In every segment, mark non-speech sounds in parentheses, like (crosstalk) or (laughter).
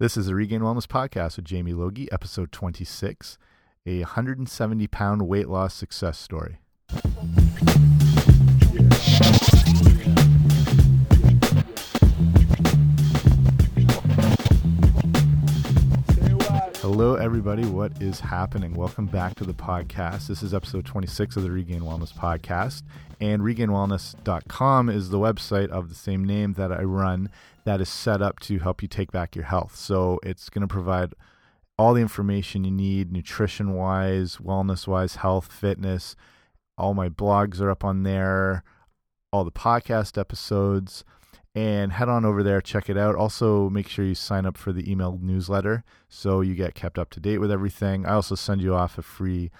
This is the Regained Wellness Podcast with Jamie Logie, episode 26, a 170 pound weight loss success story. Hello, everybody. What is happening? Welcome back to the podcast. This is episode 26 of the Regained Wellness Podcast. And regainedwellness.com is the website of the same name that I run that is set up to help you take back your health. So it's going to provide all the information you need nutrition wise, wellness wise, health, fitness. All my blogs are up on there, all the podcast episodes. And head on over there, check it out. Also, make sure you sign up for the email newsletter so you get kept up to date with everything. I also send you off a free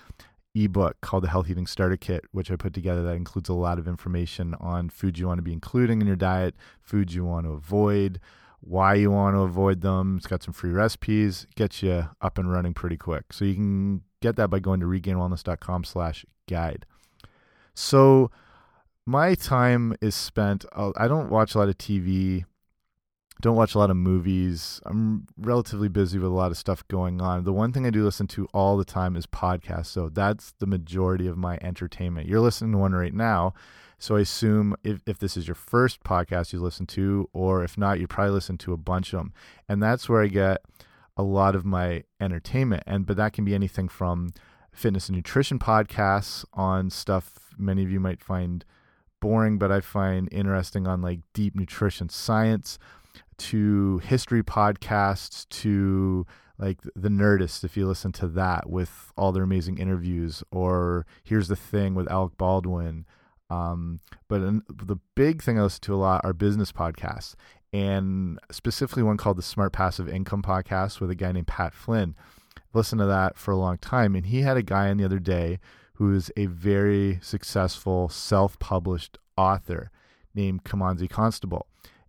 ebook called the Health Eating Starter Kit, which I put together that includes a lot of information on foods you want to be including in your diet, foods you want to avoid, why you want to avoid them. It's got some free recipes, gets you up and running pretty quick. So you can get that by going to regainedwellness.com slash guide. So my time is spent, uh, I don't watch a lot of TV don't watch a lot of movies. I'm relatively busy with a lot of stuff going on. The one thing I do listen to all the time is podcasts. So that's the majority of my entertainment. You're listening to one right now. So I assume if, if this is your first podcast you listen to, or if not, you probably listen to a bunch of them. And that's where I get a lot of my entertainment. And but that can be anything from fitness and nutrition podcasts on stuff many of you might find boring, but I find interesting on like deep nutrition science to history podcasts to like the Nerdist, if you listen to that with all their amazing interviews, or Here's the Thing with Alec Baldwin. Um, but the big thing I listen to a lot are business podcasts, and specifically one called the Smart Passive Income Podcast with a guy named Pat Flynn. I've to that for a long time, and he had a guy on the other day who is a very successful self published author named Kimanzi Constable.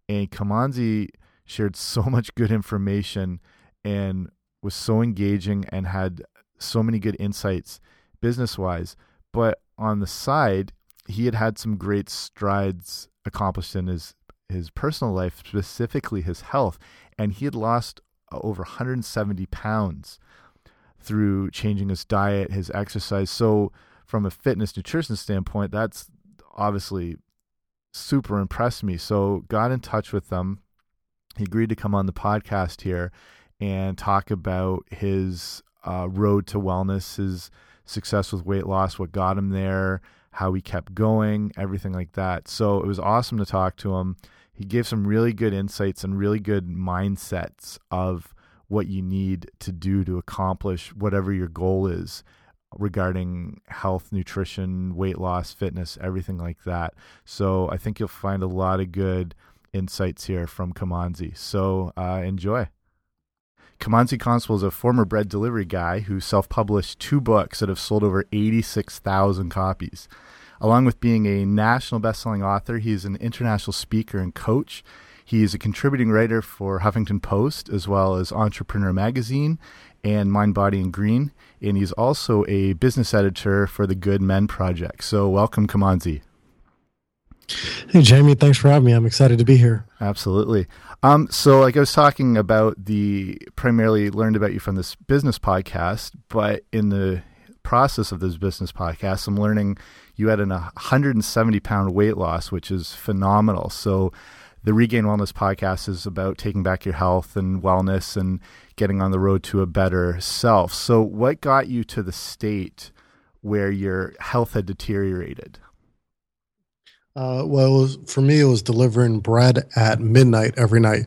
And Kimanzi shared so (laughs) much good information and was so engaging and had so many good insights business wise. But on the side, he had had some great strides accomplished in his his personal life, specifically his health, and he had lost uh, over 170 pounds through changing his diet, his exercise. So, from a fitness nutrition standpoint, that's obviously super impressed me. So, got in touch with them he agreed to come on the podcast here and talk about his uh, road to wellness, his success with weight loss, what got him there, how he kept going, everything like that. So it was awesome to talk to him. He gave some really good insights and really good mindsets of what you need to do to accomplish whatever your goal is regarding health, nutrition, weight loss, fitness, everything like that. So I think you'll find a lot of good insights here from Kimanzi. So uh, enjoy. Kimanzi Constable is a former bread delivery guy who self published two books that have sold over 86,000 copies. Along with being a national best-selling author, he is an international speaker and coach. He is a contributing writer for Huffington Post as well as Entrepreneur Magazine and Mind, Body, and Green. And he's also a business editor for the Good Men Project. So, welcome, Kimanzi. Hey, Jamie, thanks for having me. I'm excited to be here. Absolutely. Um, so, like I was talking about, the primarily learned about you from this business podcast, but in the process of this business podcast, I'm learning you had an 170 pound weight loss, which is phenomenal. So, the Regained Wellness podcast is about taking back your health and wellness and getting on the road to a better self. So, what got you to the state where your health had deteriorated? Uh, well, was, for me, it was delivering bread at midnight every night.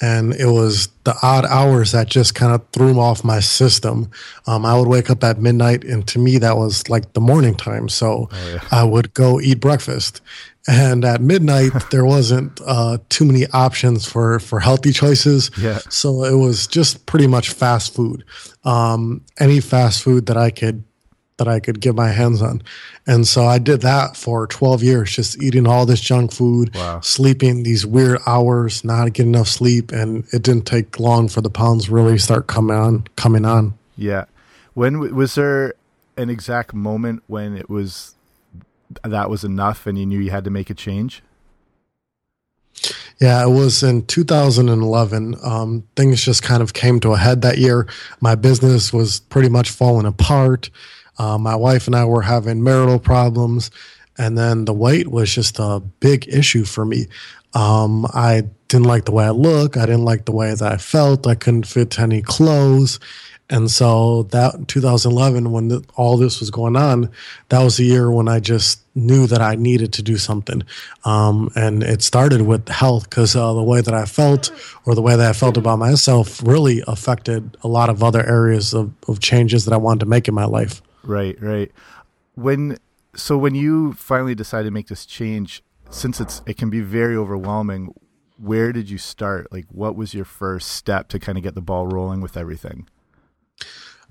And it was the odd hours that just kind of threw off my system. Um, I would wake up at midnight, and to me, that was like the morning time. So oh, yeah. I would go eat breakfast. And at midnight, (laughs) there wasn't uh, too many options for, for healthy choices. Yeah. So it was just pretty much fast food. Um, any fast food that I could that I could get my hands on. And so I did that for 12 years, just eating all this junk food, wow. sleeping these weird hours, not getting enough sleep. And it didn't take long for the pounds really start coming on, coming on. Yeah. When was there an exact moment when it was, that was enough and you knew you had to make a change? Yeah, it was in 2011. Um, things just kind of came to a head that year. My business was pretty much falling apart. Uh, my wife and I were having marital problems. And then the weight was just a big issue for me. Um, I didn't like the way I look. I didn't like the way that I felt. I couldn't fit any clothes. And so that 2011, when the, all this was going on, that was the year when I just knew that I needed to do something. Um, and it started with health because uh, the way that I felt or the way that I felt about myself really affected a lot of other areas of, of changes that I wanted to make in my life. Right, right. When so when you finally decided to make this change, since it's it can be very overwhelming, where did you start? Like, what was your first step to kind of get the ball rolling with everything?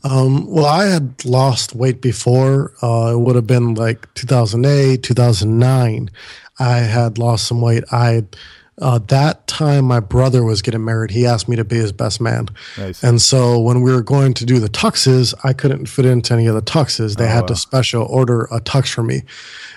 Um, well, I had lost weight before. Uh, it would have been like 2008, 2009. I had lost some weight. I uh, that time my brother was getting married. He asked me to be his best man. Nice. And so when we were going to do the tuxes, I couldn't fit into any of the tuxes. They oh, had wow. to special order a tux for me.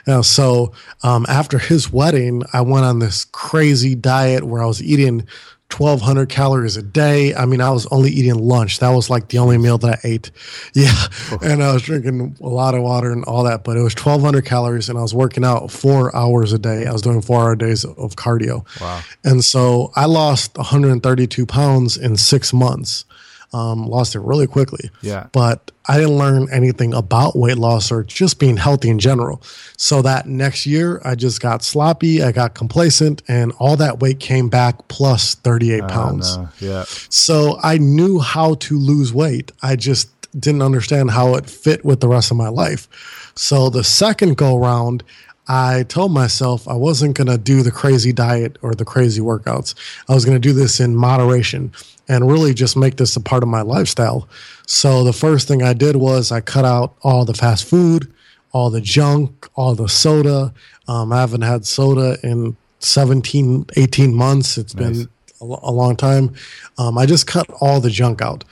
You so um, after his wedding, I went on this crazy diet where I was eating 1200 calories a day. I mean, I was only eating lunch. That was like the only meal that I ate. (laughs) Yeah. And I was drinking a lot of water and all that, but it was 1200 calories and I was working out four hours a day. I was doing four hour days of cardio. Wow. And so I lost 132 pounds in six months um, lost it really quickly. Yeah. But I didn't learn anything about weight loss or just being healthy in general. So that next year, I just got sloppy, I got complacent, and all that weight came back plus 38 pounds. No. Yeah. So I knew how to lose weight. I just didn't understand how it fit with the rest of my life. So the second go round, I told myself I wasn't going to do the crazy diet or the crazy workouts. I was going to do this in moderation and really just make this a part of my lifestyle. So the first thing I did was I cut out all the fast food, all the junk, all the soda. Um, I haven't had soda in 17, 18 months. It's nice. been a, a, long time. Um, I just cut all the junk out.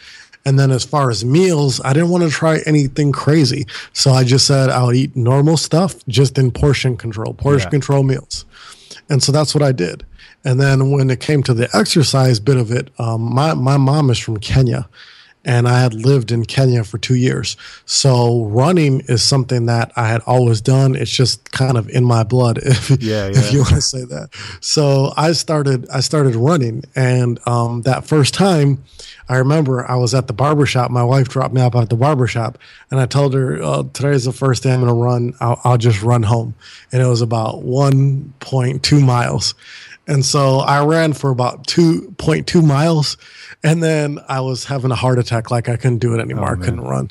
And then as far as meals, I didn't want to try anything crazy. So I just said I would eat normal stuff, just in portion control, portion yeah. control meals. And so that's what I did. And then when it came to the exercise bit of it, um, my, my mom is from Kenya and I had lived in Kenya for two years. So running is something that I had always done. It's just kind of in my blood, (laughs) if, yeah, yeah. if you want to say that. So I started I started running, and um, that first time, I remember I was at the barbershop. My wife dropped me off at the barbershop, and I told her, oh, "Today is the first day I'm going to run. I'll, I'll just run home." And it was about 1.2 miles. And so I ran for about 2.2 miles. And then I was having a heart attack, like I couldn't do it anymore. Oh, I couldn't run.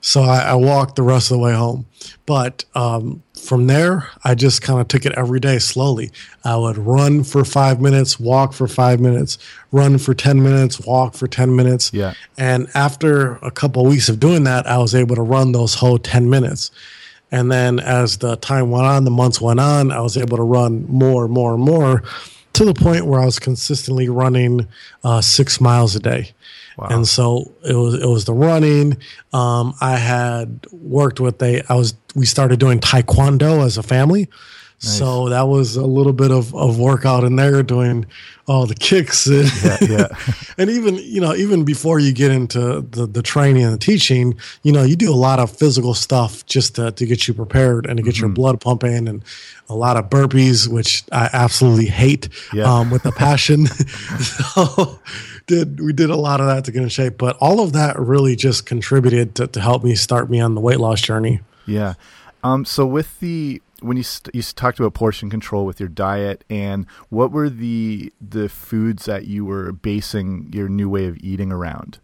So I, I, walked the rest of the way home. But um, from there, I just kind of took it every day slowly. I would run for five minutes, walk for five minutes, run for 10 minutes, walk for 10 minutes. Yeah. And after a couple of weeks of doing that, I was able to run those whole 10 minutes. And then as the time went on, the months went on, I was able to run more and more and more to the point where I was consistently running uh, six miles a day. Wow. And so it was it was the running. Um, I had worked with a I was we started doing taekwondo as a family. Nice. So that was a little bit of, of workout in there, doing all the kicks and, yeah, yeah. (laughs) and even you know even before you get into the, the training and the teaching, you know you do a lot of physical stuff just to, to get you prepared and to get mm-hmm. your blood pumping and a lot of burpees, which I absolutely hate yeah. um, with a (laughs) passion. (laughs) so did we did a lot of that to get in shape, but all of that really just contributed to, to help me start me on the weight loss journey. Yeah. Um, so with the when you you talked about portion control with your diet, and what were the the foods that you were basing your new way of eating around?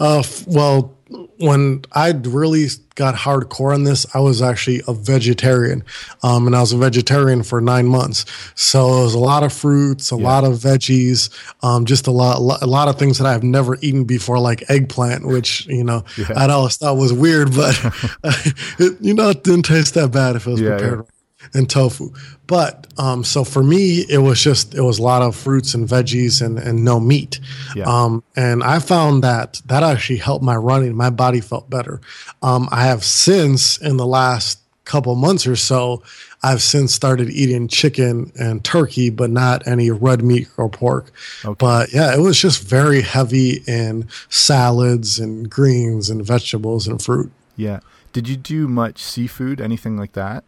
Uh, well, when I really got hardcore on this, I was actually a vegetarian, um, and I was a vegetarian for nine months. So it was a lot of fruits, a yeah. lot of veggies, um, just a lot, a lot of things that I've never eaten before, like eggplant, which you know yeah. I always thought was weird, but (laughs) it, you know it didn't taste that bad if it was yeah, prepared and tofu. But um, so for me, it was just it was a lot of fruits and veggies and and no meat. Yeah. Um, and I found that that actually helped my running. My body felt better. Um, I have since in the last couple months or so, I've since started eating chicken and turkey, but not any red meat or pork. Okay. But yeah, it was just very heavy in salads and greens and vegetables and fruit. Yeah. Did you do much seafood, anything like that?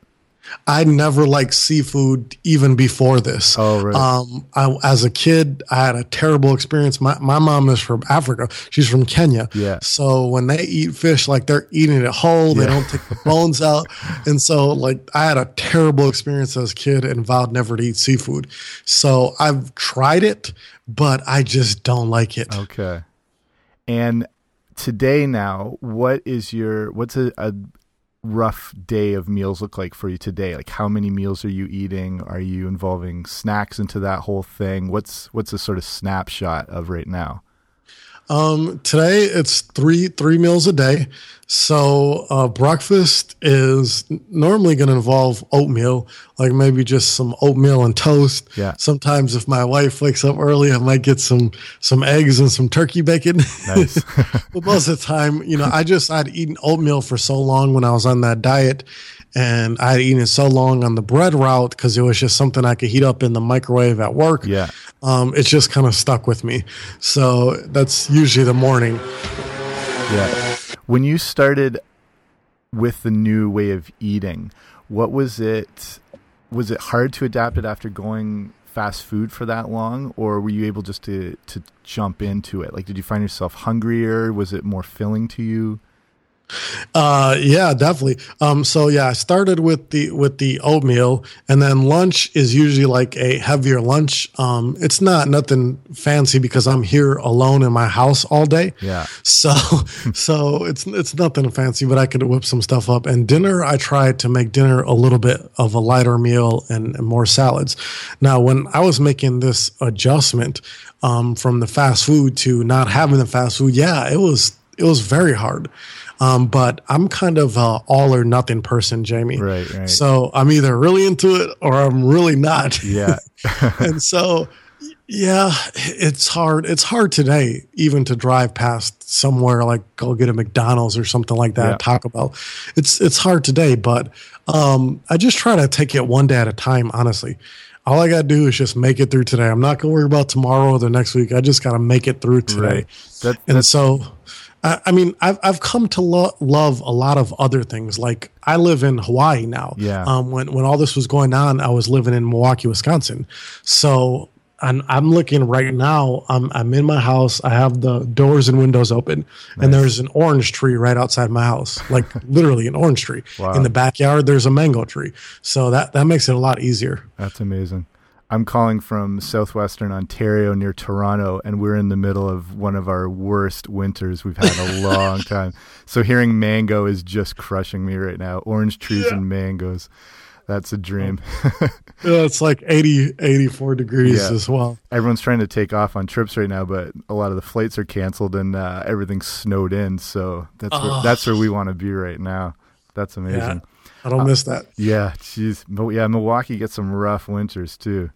I never liked seafood even before this. Oh, right. Um, I, as a kid, I had a terrible experience. My my mom is from Africa. She's from Kenya. Yeah. So when they eat fish, like they're eating it whole. They yeah. don't take the bones out. (laughs) And so, like, I had a terrible experience as a kid and vowed never to eat seafood. So I've tried it, but I just don't like it. Okay. And today now, what is your what's a, a rough day of meals look like for you today? Like how many meals are you eating? Are you involving snacks into that whole thing? What's what's a sort of snapshot of right now? Um, today it's three three meals a day. So uh, breakfast is normally going to involve oatmeal, like maybe just some oatmeal and toast. Yeah. Sometimes if my wife wakes up early, I might get some some eggs and some turkey bacon. Nice. (laughs) but most of the time, you know, I just I'd eaten oatmeal for so long when I was on that diet, and I had eaten so long on the bread route because it was just something I could heat up in the microwave at work. Yeah. Um, it just kind of stuck with me. So that's usually the morning. Yeah. When you started with the new way of eating, what was it? Was it hard to adapt it after going fast food for that long, or were you able just to to jump into it? Like, did you find yourself hungrier? Was it more filling to you? Uh, yeah, definitely. Um, so yeah, I started with the with the oatmeal, and then lunch is usually like a heavier lunch. Um, it's not nothing fancy because I'm here alone in my house all day. Yeah. So (laughs) so it's it's nothing fancy, but I could whip some stuff up. And dinner, I tried to make dinner a little bit of a lighter meal and, and more salads. Now, when I was making this adjustment um, from the fast food to not having the fast food, yeah, it was it was very hard. Um, but I'm kind of a all or nothing person, Jamie. Right, right. So I'm either really into it or I'm really not. Yeah. (laughs) (laughs) and so, yeah, it's hard. It's hard today, even to drive past somewhere like go get a McDonald's or something like that, yeah. Taco Bell. It's it's hard today, but um, I just try to take it one day at a time. Honestly, all I got to do is just make it through today. I'm not going to worry about tomorrow or the next week. I just got to make it through today. Right. That, and so I mean, I've I've come to lo- love a lot of other things. Like I live in Hawaii now. Yeah. Um, when when all this was going on, I was living in Milwaukee, Wisconsin. So and I'm looking right now. I'm I'm in my house. I have the doors and windows open, nice. and there's an orange tree right outside my house, like (laughs) literally an orange tree. Wow. In the backyard, there's a mango tree. So that that makes it a lot easier. That's amazing. I'm calling from southwestern Ontario near Toronto, and we're in the middle of one of our worst winters we've had in a (laughs) long time. So hearing mango is just crushing me right now. Orange trees yeah. and mangoes. That's a dream. (laughs) yeah, it's like 80, 84 degrees yeah. as well. Everyone's trying to take off on trips right now, but a lot of the flights are canceled and uh, everything's snowed in. So that's oh. where, that's where we want to be right now. That's amazing. I don't uh, miss that. Yeah, jeez. Yeah, Milwaukee gets some rough winters too.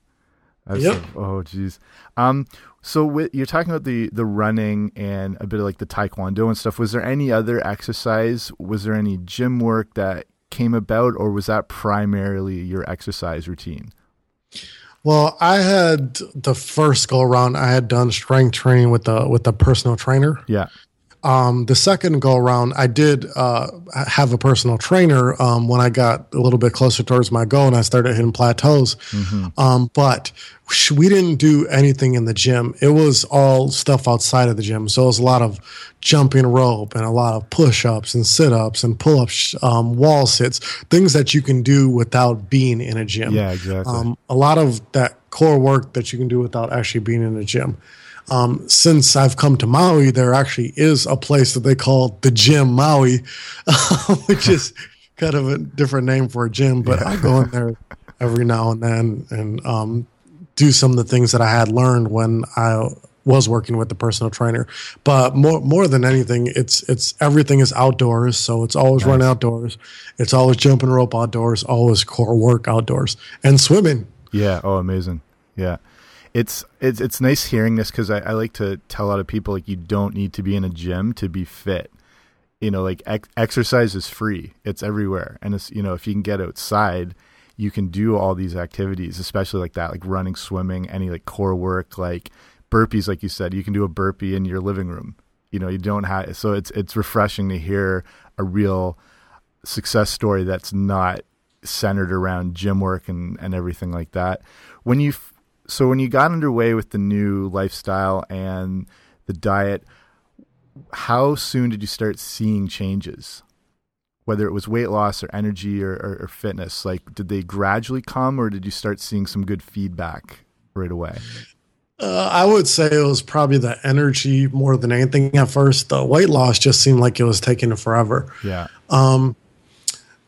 That's yep. A, oh, geez. Um, so with, you're talking about the the running and a bit of like the taekwondo and stuff. Was there any other exercise? Was there any gym work that came about, or was that primarily your exercise routine? Well, I had the first go around. I had done strength training with the with the personal trainer. Yeah. Um, the second go around, I did uh, have a personal trainer um, when I got a little bit closer towards my goal and I started hitting plateaus. Mm-hmm. Um, but we didn't do anything in the gym. It was all stuff outside of the gym. So it was a lot of jumping rope and a lot of push ups and sit ups and pull ups, um, wall sits, things that you can do without being in a gym. Yeah, exactly. Um, a lot of that core work that you can do without actually being in a gym. Um, since I've come to Maui, there actually is a place that they call the Gym Maui, (laughs) which is kind of a different name for a gym, but yeah. I go in there every now and then and um, do some of the things that I had learned when I was working with the personal trainer. But more more than anything, it's it's everything is outdoors, so it's always nice. run outdoors. It's always jumping rope outdoors, always core work outdoors, and swimming. Yeah. Oh, amazing. Yeah it's it's it's nice hearing this because I, I like to tell a lot of people like you don't need to be in a gym to be fit. you know, like ex- exercise is free. It's everywhere. And it's, you know, if you can get outside, you can do all these activities, especially like that, like running, swimming, any like core work, like burpees, like you said, you can do a burpee in your living room. You know, you don't have, so it's, it's refreshing to hear a real success story that's not centered around gym work and, and everything like that. When you, so when you got underway with the new lifestyle and the diet, how soon did you start seeing changes? Whether it was weight loss or energy or, or, or fitness, like did they gradually come, or did you start seeing some good feedback right away? Uh, I would say it was probably the energy more than anything at first. The weight loss just seemed like it was taking forever. Yeah. Um,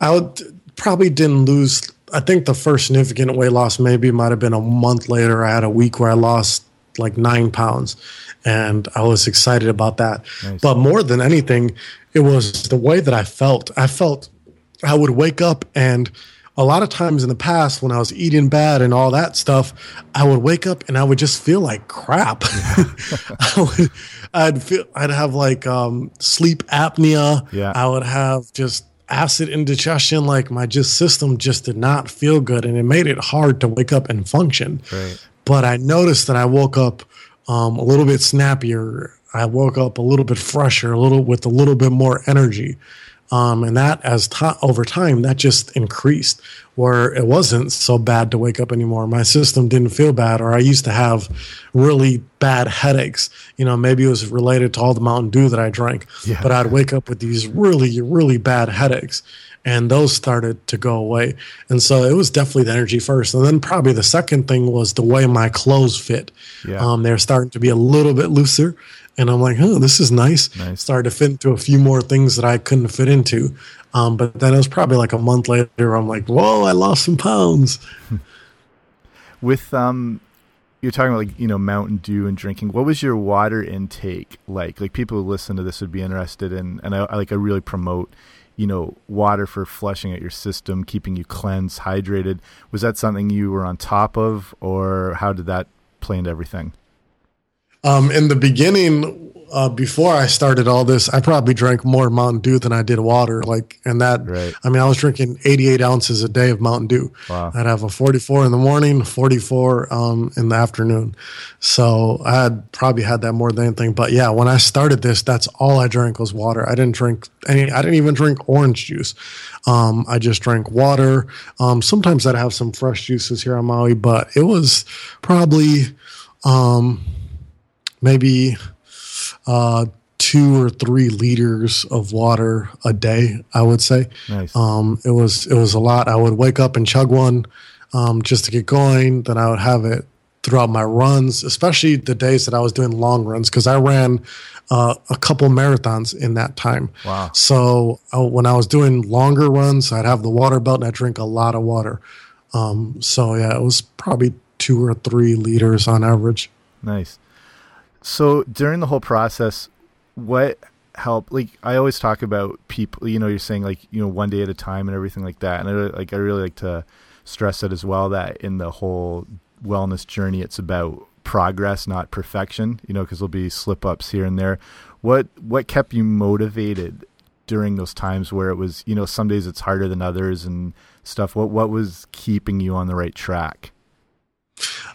I would probably didn't lose. I think the first significant weight loss maybe might have been a month later. I had a week where I lost like nine pounds, and I was excited about that. Nice. But more than anything, it was the way that I felt. I felt I would wake up and a lot of times in the past when I was eating bad and all that stuff, I would wake up and I would just feel like crap. (laughs) I would, I'd feel I'd have like um, sleep apnea. Yeah. I would have just acid indigestion. Like my just system just did not feel good, and it made it hard to wake up and function. Right. But I noticed that I woke up um, a little bit snappier. I woke up a little bit fresher, a little with a little bit more energy. Um, and that as to- over time that just increased where it wasn't so bad to wake up anymore my system didn't feel bad or i used to have really bad headaches you know maybe it was related to all the mountain dew that i drank yeah. but i'd wake up with these really really bad headaches and those started to go away. And so it was definitely the energy first. And then probably the second thing was the way my clothes fit. Yeah. Um, they're starting to be a little bit looser. And I'm like, oh, this is nice. nice. Started to fit into a few more things that I couldn't fit into. Um, but then it was probably like a month later, I'm like, whoa, I lost some pounds. (laughs) With um, you're talking about like you know Mountain Dew and drinking. What was your water intake like? Like people who listen to this would be interested in, and I, I like I really promote you know, water for flushing out your system, keeping you cleansed, hydrated. Was that something you were on top of, or how did that play into everything? Um, in the beginning, uh, before I started all this, I probably drank more Mountain Dew than I did water. Like, and that, right. I mean, I was drinking 88 ounces a day of Mountain Dew. Wow. I'd have a 44 in the morning, 44 um, in the afternoon. So I had probably had that more than anything. But yeah, when I started this, that's all I drank was water. I didn't drink any, I didn't even drink orange juice. Um, I just drank water. Um, sometimes I'd have some fresh juices here on Maui, but it was probably um, maybe uh, two or three liters of water a day. I would say. Nice. Um, it was it was a lot. I would wake up and chug one um, just to get going. Then I would have it throughout my runs, especially the days that I was doing long runs because I ran uh, a couple marathons in that time. Wow. So uh, when I was doing longer runs, I'd have the water belt and I drink a lot of water. Um, so yeah, it was probably two or three liters on average. Nice. So during the whole process, what helped? Like I always talk about people. You know, you're saying like you know one day at a time and everything like that. And I like I really like to stress it as well that in the whole wellness journey, it's about progress, not perfection. You know, because there'll be slip ups here and there. What what kept you motivated during those times where it was you know some days it's harder than others and stuff? What what was keeping you on the right track?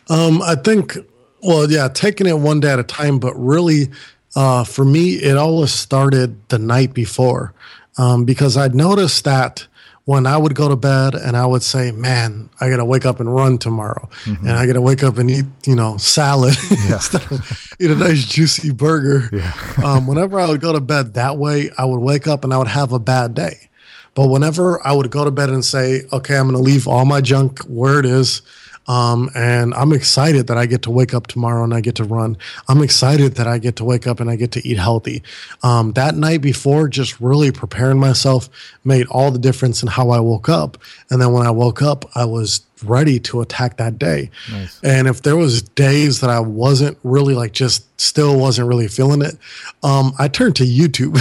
Um, I think well, yeah, taking it one day at a time, but really, uh, for me, it always started the night before um, because I'd noticed that when I would go to bed and I would say, "Man, I got to wake up and run tomorrow, mm-hmm. and I got to wake up and eat, you know, salad (laughs) yeah. instead of eat a nice juicy burger." Yeah. (laughs) um, whenever I would go to bed that way, I would wake up and I would have a bad day. But whenever I would go to bed and say, "Okay, I'm going to leave all my junk where it is," Um, and I'm excited that I get to wake up tomorrow and I get to run. I'm excited that I get to wake up and I get to eat healthy. Um, that night before, just really preparing myself made all the difference in how I woke up. And then when I woke up, I was ready to attack that day. Nice. And if there was days that I wasn't really like just still wasn't really feeling it, um, I turned to YouTube.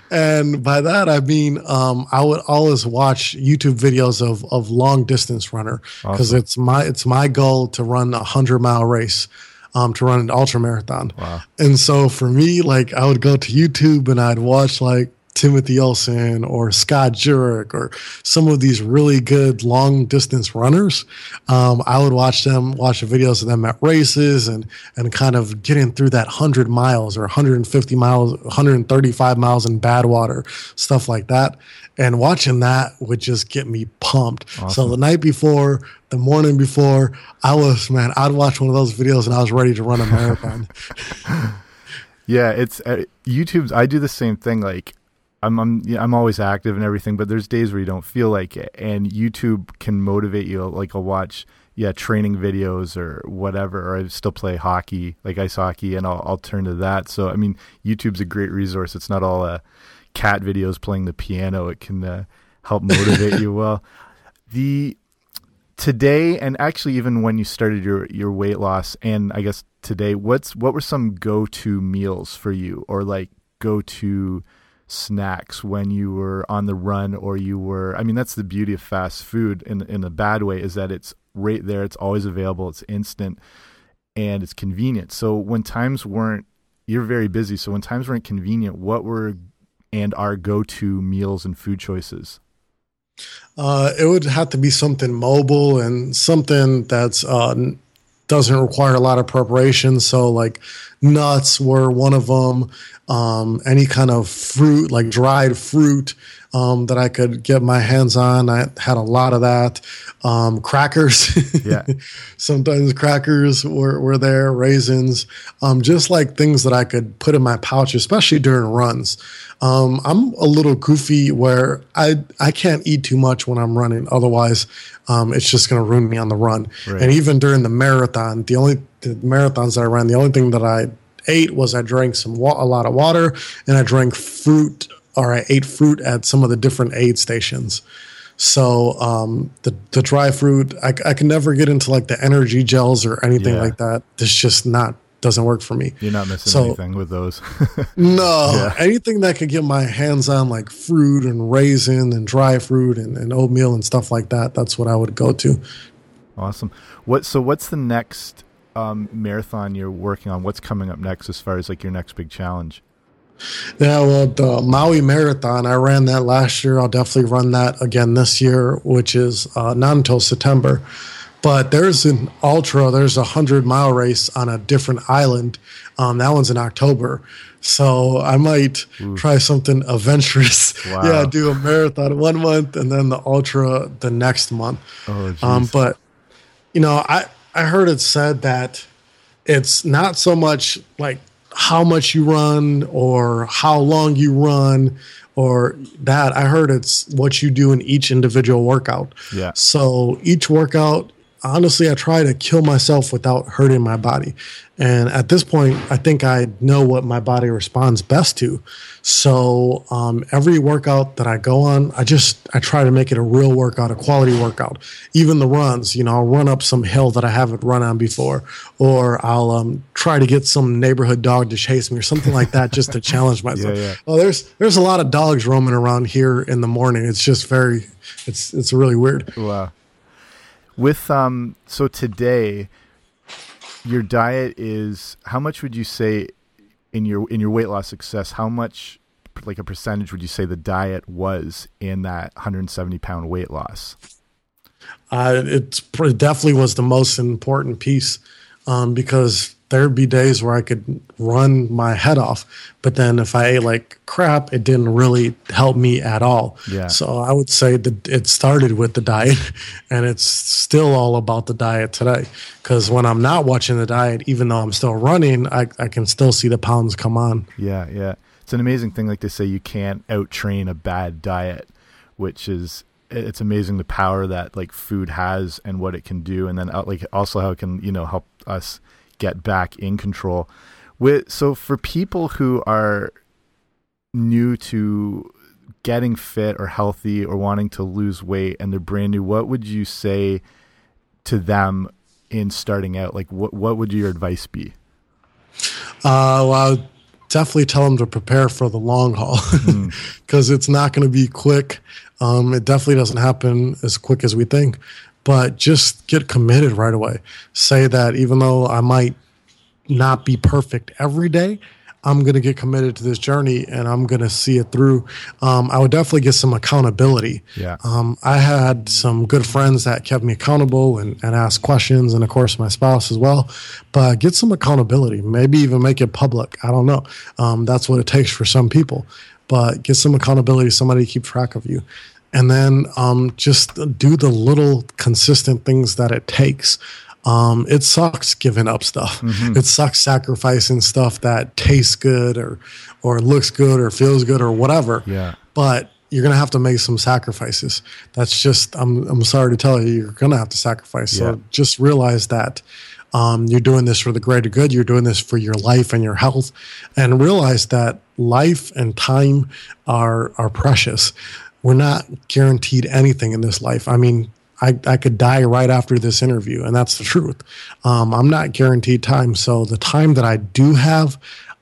(laughs) and by that I mean um, I would always watch YouTube videos of of long distance runner because awesome. it's my it's my goal to run a hundred mile race. um, to run an ultra marathon. Wow. And so for me, like I would go to YouTube and I'd watch like Timothy Olson or Scott Jurek or some of these really good long distance runners. Um, I would watch them, watch the videos of them at races and, and kind of getting through that 100 miles or 150 miles, 135 miles in Badwater, stuff like that. And watching that would just get me pumped. Awesome. So the night before, the morning before, I was, man, I'd watch one of those videos and I was ready to run a marathon. (laughs) yeah, it's uh, YouTube's, I do the same thing. Like, I'm I'm I'm always active and everything, but there's days where you don't feel like it, and YouTube can motivate you. Like I'll watch yeah training videos or whatever, or I still play hockey, like ice hockey, and I'll I'll turn to that. So I mean, YouTube's a great resource. It's not all uh, cat videos playing the piano. It can uh, help motivate you well. (laughs) The today and actually even when you started your your weight loss and I guess today, what's what were some go to meals for you or like go to snacks when you were on the run or you were I mean that's the beauty of fast food in in a bad way is that it's right there it's always available it's instant and it's convenient. So when times weren't you're very busy so when times weren't convenient what were and our go-to meals and food choices? Uh, it would have to be something mobile and something that's uh, doesn't require a lot of preparation. So like nuts were one of them. Um, any kind of fruit, like dried fruit, um, that I could get my hands on. I had a lot of that. Um, crackers. (laughs) Yeah. Sometimes crackers were, were there, raisins, um, just like things that I could put in my pouch, especially during runs. Um, I'm a little goofy where I, I can't eat too much when I'm running. Otherwise, um, it's just going to ruin me on the run. Right. And even during the marathon, the only the marathons that I ran, the only thing that I ate was I drank some wa- a lot of water and I drank fruit or I ate fruit at some of the different aid stations. So um, the the dry fruit, I, I can never get into like the energy gels or anything yeah. like that. It's just not doesn't work for me. You're not missing so, anything with those. (laughs) no, yeah. anything that could get my hands on like fruit and raisin and dry fruit and, and oatmeal and stuff like that. That's what I would go to. Awesome. What so what's the next um, marathon you're working on? What's coming up next as far as like your next big challenge? Yeah, well, the Maui Marathon, I ran that last year. I'll definitely run that again this year, which is uh, not until September. But there's an ultra, there's a 100 mile race on a different island. Um, that one's in October. So I might Ooh. try something adventurous. (laughs) Wow. yeah, do a marathon one month and then the ultra the next month. Oh, um, but, you know, I, I heard it said that it's not so much like how much you run or how long you run or that. I heard it's what you do in each individual workout. Yeah. So each workout honestly, I try to kill myself without hurting my body. And at this point, I think I know what my body responds best to. So um, every workout that I go on, I just I try to make it a real workout, a quality workout. Even the runs, you know, I'll run up some hill that I haven't run on before, or I'll um, try to get some neighborhood dog to chase me or something like that, just to (laughs) challenge myself. Yeah, yeah. Oh, there's there's a lot of dogs roaming around here in the morning. It's just very, it's it's really weird. Wow. With um, so today, your diet is how much would you say in your in your weight loss success? How much, like a percentage, would you say the diet was in that 170 pound weight loss? Uh, it definitely was the most important piece um, because there'd be days where I could run my head off, but then if I ate like crap, it didn't really help me at all. Yeah. So I would say that it started with the diet, (laughs) and it's still all about the diet today. Because when I'm not watching the diet, even though I'm still running, I, I can still see the pounds come on. Yeah, yeah. It's an amazing thing. Like they say, you can't out train a bad diet, which is it's amazing the power that like food has and what it can do, and then uh, like also how it can you know help us get back in control. With so for people who are new to getting fit or healthy or wanting to lose weight and they're brand new, what would you say to them in starting out? Like what what would your advice be? Uh, well, I would definitely tell them to prepare for the long haul because mm. (laughs) it's not going to be quick. Um, it definitely doesn't happen as quick as we think but just get committed right away. Say that even though I might not be perfect every day. I'm going to get committed to this journey and I'm going to see it through. Um, I would definitely get some accountability. Yeah. Um, I had some good friends that kept me accountable and, and asked questions, and of course, my spouse as well. But get some accountability, maybe even make it public. I don't know. Um, that's what it takes for some people. But get some accountability, somebody to keep track of you. And then um, just do the little consistent things that it takes um, it sucks giving up stuff. Mm-hmm. It sucks sacrificing stuff that tastes good or or looks good or feels good or whatever. Yeah. But you're gonna have to make some sacrifices. That's just I'm I'm sorry to tell you, you're gonna have to sacrifice. So just realize that um, you're doing this for the greater good. You're doing this for your life and your health, and realize that life and time are are precious. We're not guaranteed anything in this life. I mean, I, I could die right after this interview, and that's the (laughs) truth. Um, I'm not guaranteed time. So the time that I do have,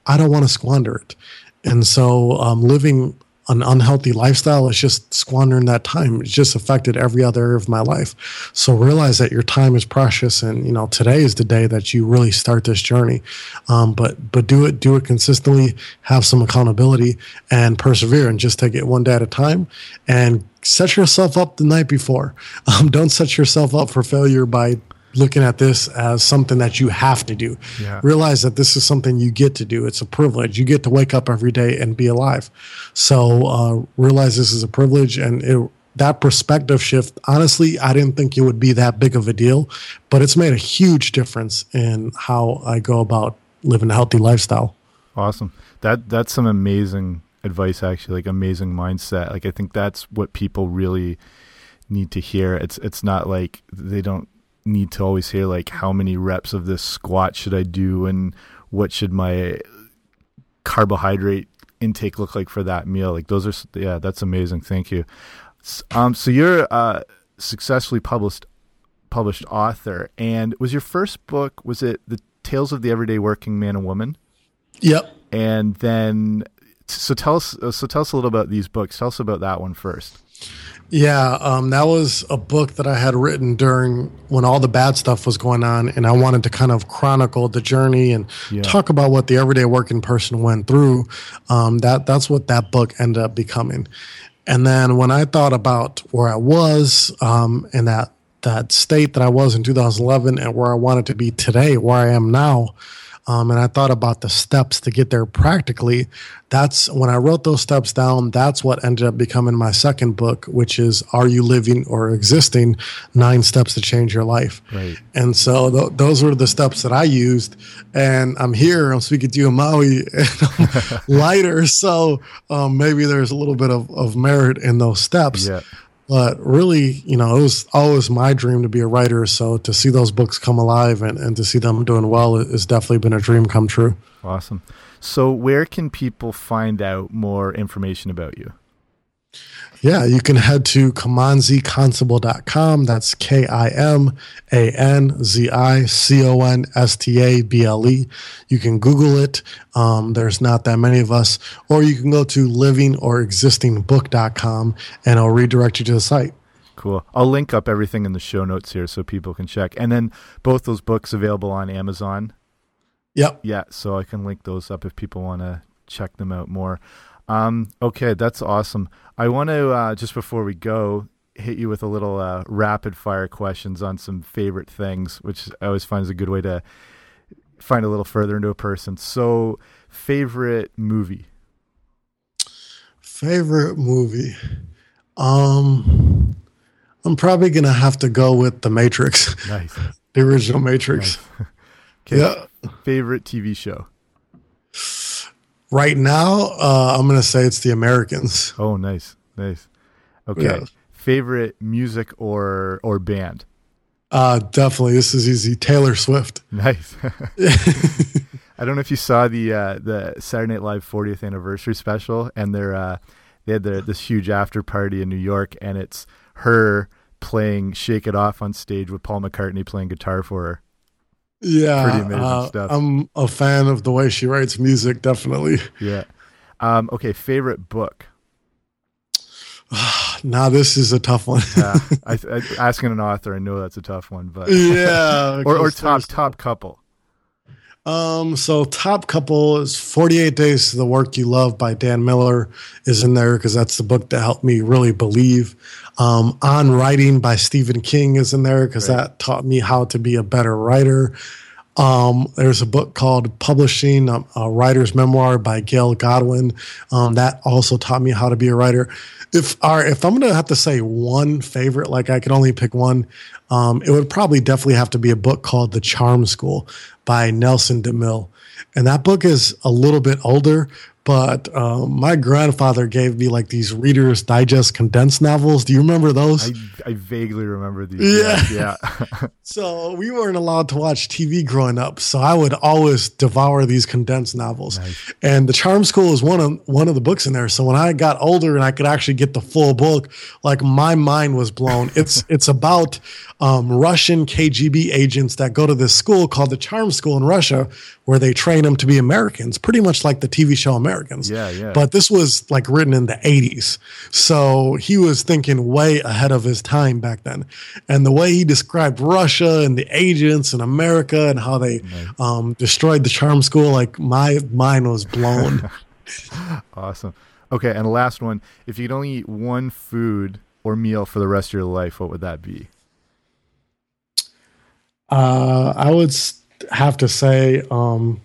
I don't want to squander it. And so um, living an unhealthy lifestyle is just squandering that time. It's just affected every other area of my life. So realize that your time is precious, and you know today is the day that you really start this journey. Um, but but do it do it consistently. Have some accountability and persevere, and just take it one day at a time. And set yourself up the night before. (laughs) Um, don't set yourself up for failure by looking at this as something that you have to do. Yeah. Realize that this is something you get to do. It's a privilege. You get to wake up every day and be alive. So uh, realize this is a privilege and it, that perspective shift, honestly, I didn't think it would be that big of a deal, but it's made a huge difference in how I go about living a healthy lifestyle. Awesome. That that's some amazing advice actually, like amazing mindset. Like I think that's what people really need to hear. It's it's not like they don't need to always hear like how many reps of this squat should I do and what should my carbohydrate intake look like for that meal. Like those are yeah, that's amazing. Thank you. Um, so you're a successfully published published author, and was your first book was it the Tales of the Everyday Working Man and Woman? Yep. And then, so tell us so tell us a little about these books. Tell us about that one first. Yeah, um, that was a book that I had written during when all the bad stuff was going on, and I wanted to kind of chronicle the journey and yeah. talk about what the everyday working person went through. Um, that that's what that book ended up becoming. And then when I thought about where I was um, in that that state that I was in 2011 and where I wanted to be today, where I am now, um, and I thought about the steps to get there practically. That's when I wrote those steps down. That's what ended up becoming my second book, which is Are You Living or Existing? Nine Steps to Change Your Life. Right. And so th- those were the steps that I used. And I'm here, I'm speaking to you in Maui, (laughs) (laughs) lighter. So um, maybe there's a little bit of, of merit in those steps. Yeah. But really, you know, it was always my dream to be a writer. So to see those books come alive and, and to see them doing well has definitely been a dream come true. Awesome. So, where can people find out more information about you? Yeah, you can head to kimanziconstable.com. That's K I M A N Z I C O N S T A B L E. You can Google it. Um, there's not that many of us. Or you can go to livingorexistingbook.com and I'll redirect you to the site. Cool. I'll link up everything in the show notes here so people can check. And then both those books available on Amazon. Yep. Yeah, so I can link those up if people want to check them out more. Um, okay, that's awesome. I want to uh, just before we go hit you with a little uh, rapid fire questions on some favorite things, which I always find is a good way to find a little further into a person. So, favorite movie? Favorite movie? Um, I'm probably gonna have to go with The Matrix. Nice. (laughs) the original Matrix. Nice. (laughs) okay. Yeah. Favorite TV show? Right now, uh, I'm going to say it's The Americans. (laughs) Oh, nice, nice. Okay, yeah. favorite music or or band? Uh, definitely. This is easy. Taylor Swift. (laughs) Nice. (laughs) I don't know if you saw the uh, the Saturday Night Live 40th anniversary special, and they're uh, they had this huge after party in New York, and it's her playing "Shake It Off" on stage with Paul McCartney playing guitar for her. Yeah, pretty amazing uh, stuff. I'm a fan of the way she writes music. Definitely. Yeah. Um, okay, favorite book. (sighs) now this is a tough one. yeah, (laughs) I, I, asking an author, I know that's a tough one, but yeah, (laughs) or, or top top couple. Um, so top couple is 48 Days to the Work You Love by Dan Miller is in there because that's the book that helped me really believe. Um, On Writing by Stephen King is in there because right. that taught me how to be a better writer. Um, there's a book called Publishing, a, a Writer's Memoir by Gail Godwin. Um, that also taught me how to be a writer. If our, if I'm gonna have to say one favorite, like I can only pick one, um, it would probably definitely have to be a book called The Charm School by Nelson DeMille. And that book is a little bit older, but um, my grandfather gave me like these Reader's Digest condensed novels. Do you remember those? I, I vaguely remember these. Yeah. Yeah. (laughs) so we weren't allowed to watch TV growing up. So I would always devour these condensed novels. Nice. And The Charm School is one of one of the books in there. So when I got older and I could actually get the full book, like my mind was blown. (laughs) it's it's about um, Russian KGB agents that go to this school called the Charm School in Russia, where they train them to be Americans, pretty much like the TV show Americans. Yeah, yeah. But this was like written in the 80s. So he was thinking way ahead of his time back then. And the way he described Russia and the agents and America and how they um, destroyed the Charm School, like my mind was blown. (laughs) awesome. Okay, and last one. If you could only eat one food or meal for the rest of your life, what would that be? Uh, I would have to say um,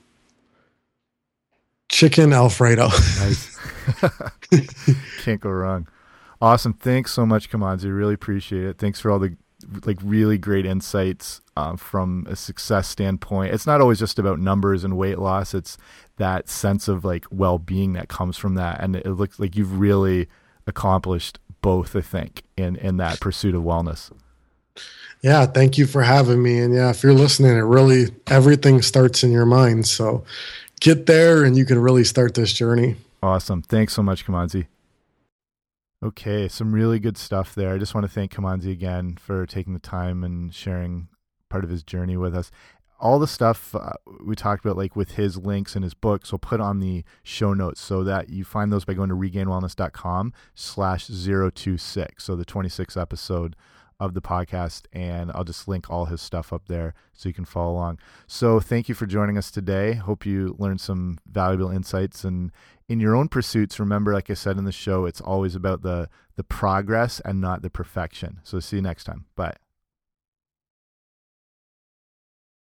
chicken Alfredo. nice. (laughs) Can't go wrong. Awesome. Thanks so much, Kimanzi. Really appreciate it. Thanks for all the like really great insights uh, from a success standpoint. It's not always just about numbers and weight loss. It's that sense of like well being that comes from that, and it looks like you've really accomplished both. I think in in that pursuit of wellness. Yeah, thank you for having me. And yeah, if you're listening, it really everything starts in your mind. So get there and you can really start this journey. Awesome. Thanks so much, Kimanzi. Okay, some really good stuff there. I just want to thank Kimanzi again for taking the time and sharing part of his journey with us. All the stuff uh, we talked about, like with his links and his books, we'll put on the show notes so that you find those by going to regainedwellness.com slash 026. So the 26th episode of the podcast, and I'll just link all his stuff up there so you can follow along. So, thank you for joining us today. Hope you learned some valuable insights. And in your own pursuits, remember, like I said in the show, it's always about the the progress and not the perfection. So, see you next time. Bye.